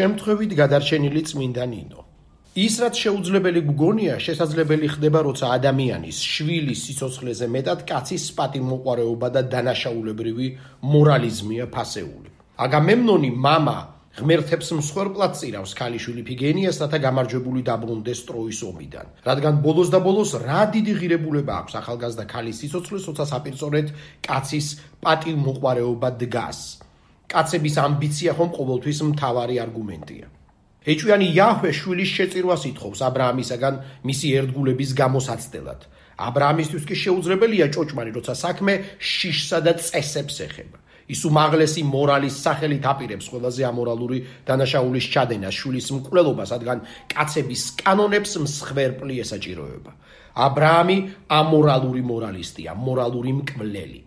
შემთხვევით გადარჩენილი წმინდა ნინო. ის რაც შეუძლებელი გგონია, შესაძლებელი ხდება, როცა ადამიანის შვილის სიცოცხლეზე მეტად კაცის პატიმოყარეობა და დანაშაულებრივი მორალიზმია ფასეული. აგამემნონი мама ღმერთებს მსხვერპლად წირავს ქალიშვილი ფიგენიას, რათა გამარჯვებული დაბრუნდეს ტროის ომიდან. რადგან ბოლოს და ბოლოს რა დიდი ღირებულება აქვს ახალგაზრდა ქალის სიცოცხლეს, როცა საპირწორედ კაცის პატიმოყარეობა დგას. კაცების ამბიცია ხომ ყოველთვის მთავარი არგუმენტია. ეჭვიანი იაჰვე შვილის შეწირვას ითხოვს აბრაამისაგან მისი ერთგულების გამოსაცდელად. აბრაამისთვის კი შეუძლებელია ჭოჭმარი, როცა საქმე შიშსა და წესებს ეხება. ის უმაღლესი მორალის სახელით აპირებს ყველაზე ამორალური დანაშაულის ჩადენას, შვილის მკვლელობას, რადგან კაცების კანონებს მსხვერპლი ესაჭიროება. აბრაამი ამორალური მორალისტია, მორალური მკვლელი.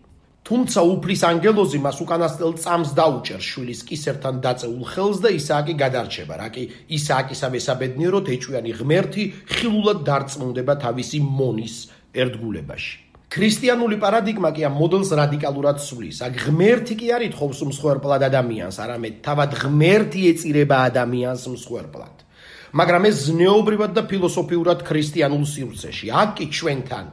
თუმცა უფლის ანგელოზი მას უკანასკნელ წამს დაუჭერს შვილის კისერთან დაწეულ ხელს და ისააკი გადარჩება, რა კი ისააკისა მესაბედნიეროდ ეჭვიანი ღმერთი ხილულად დარწმუნდება თავისი მონის ერთგულებაში. ქრისტიანული პარადიგმა კი ამ მოდელს რადიკალურად ცვლის. აქ ღმერთი კი არ ითხოვს მსხვერპლად ადამიანს, არამედ თავად ღმერთი ეწირება ადამიანს მსხვერპლად. მაგრამ ეს ზნეობრივად და ფილოსოფიურად ქრისტიანულ სივრცეში. აქ კი ჩვენთან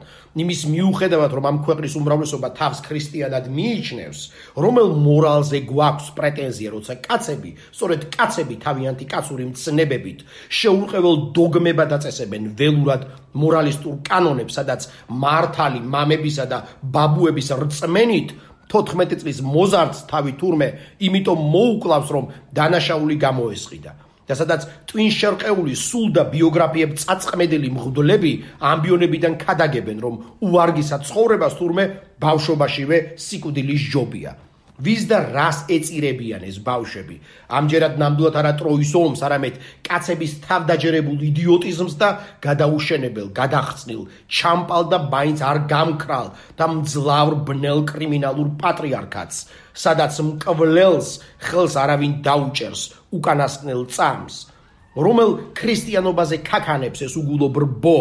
იმის მიუხედავად რომ ამ ქვეყნის უმრავლესობა თავს ქრისტიანად მიიჩნევს, რომელ მორალზე გვაქვს პრეტენზია, როცა კაცები, სწორედ კაცები თავიანთი კაცური მცნებებით შეურყეველ დოგმებად აწესებენ ველურად მორალისტურ კანონებს, სადაც მართალი მამებისა და ბაბუების რწმენით 14 წლის მოზარდს თავი თურმე იმიტომ მოუკლავს რომ დანაშაული გამოესყიდა. და სადაც ტვინ შერყეული სულ და ბიოგრაფიებ წაწყმედელი მღვდლები ამბიონებიდან ქადაგებენ რომ უარგისა ცხოვრებას თურმე ბავშვობაშივე სიკვდილის ჯობია ვის და რას ეწირებიან ეს ბავშვები? ამჯერად ნამდვილად არა ტროის ომს არამედ კაცების თავდაჯერებულ იდიოტიზმს და გადაუშენებელ გადახცნილ ჩამპალ და მაინც არ გამკრალ და მძლავრ ბნელ კრიმინალურ პატრიარქატს. სადაც მკვლელს ხელს არავინ დაუჭერს უკანასკნელ წამს რომელ ქრისტიანობაზე ქაქანებს ეს უგულო ბრბო.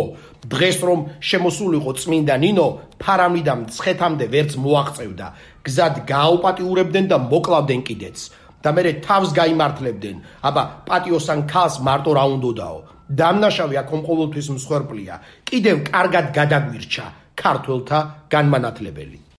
დღეს რომ შემოსულიყო წმინდა ნინო ფარამიდამ ცხეთამდე ვერც მოაღწევდა. გზად გააუპატიურებდნენ და მოკლავდნენ კიდეც. და მე თავს გაიმართლებდნენ. აბა პატიოსან ქალს მარტო რა უნდაო დამნაშავე აქ ყოველთვის მსხვერპლია. კიდევ კარგად გადაგვირჩა ქართველთა განმანათლებელი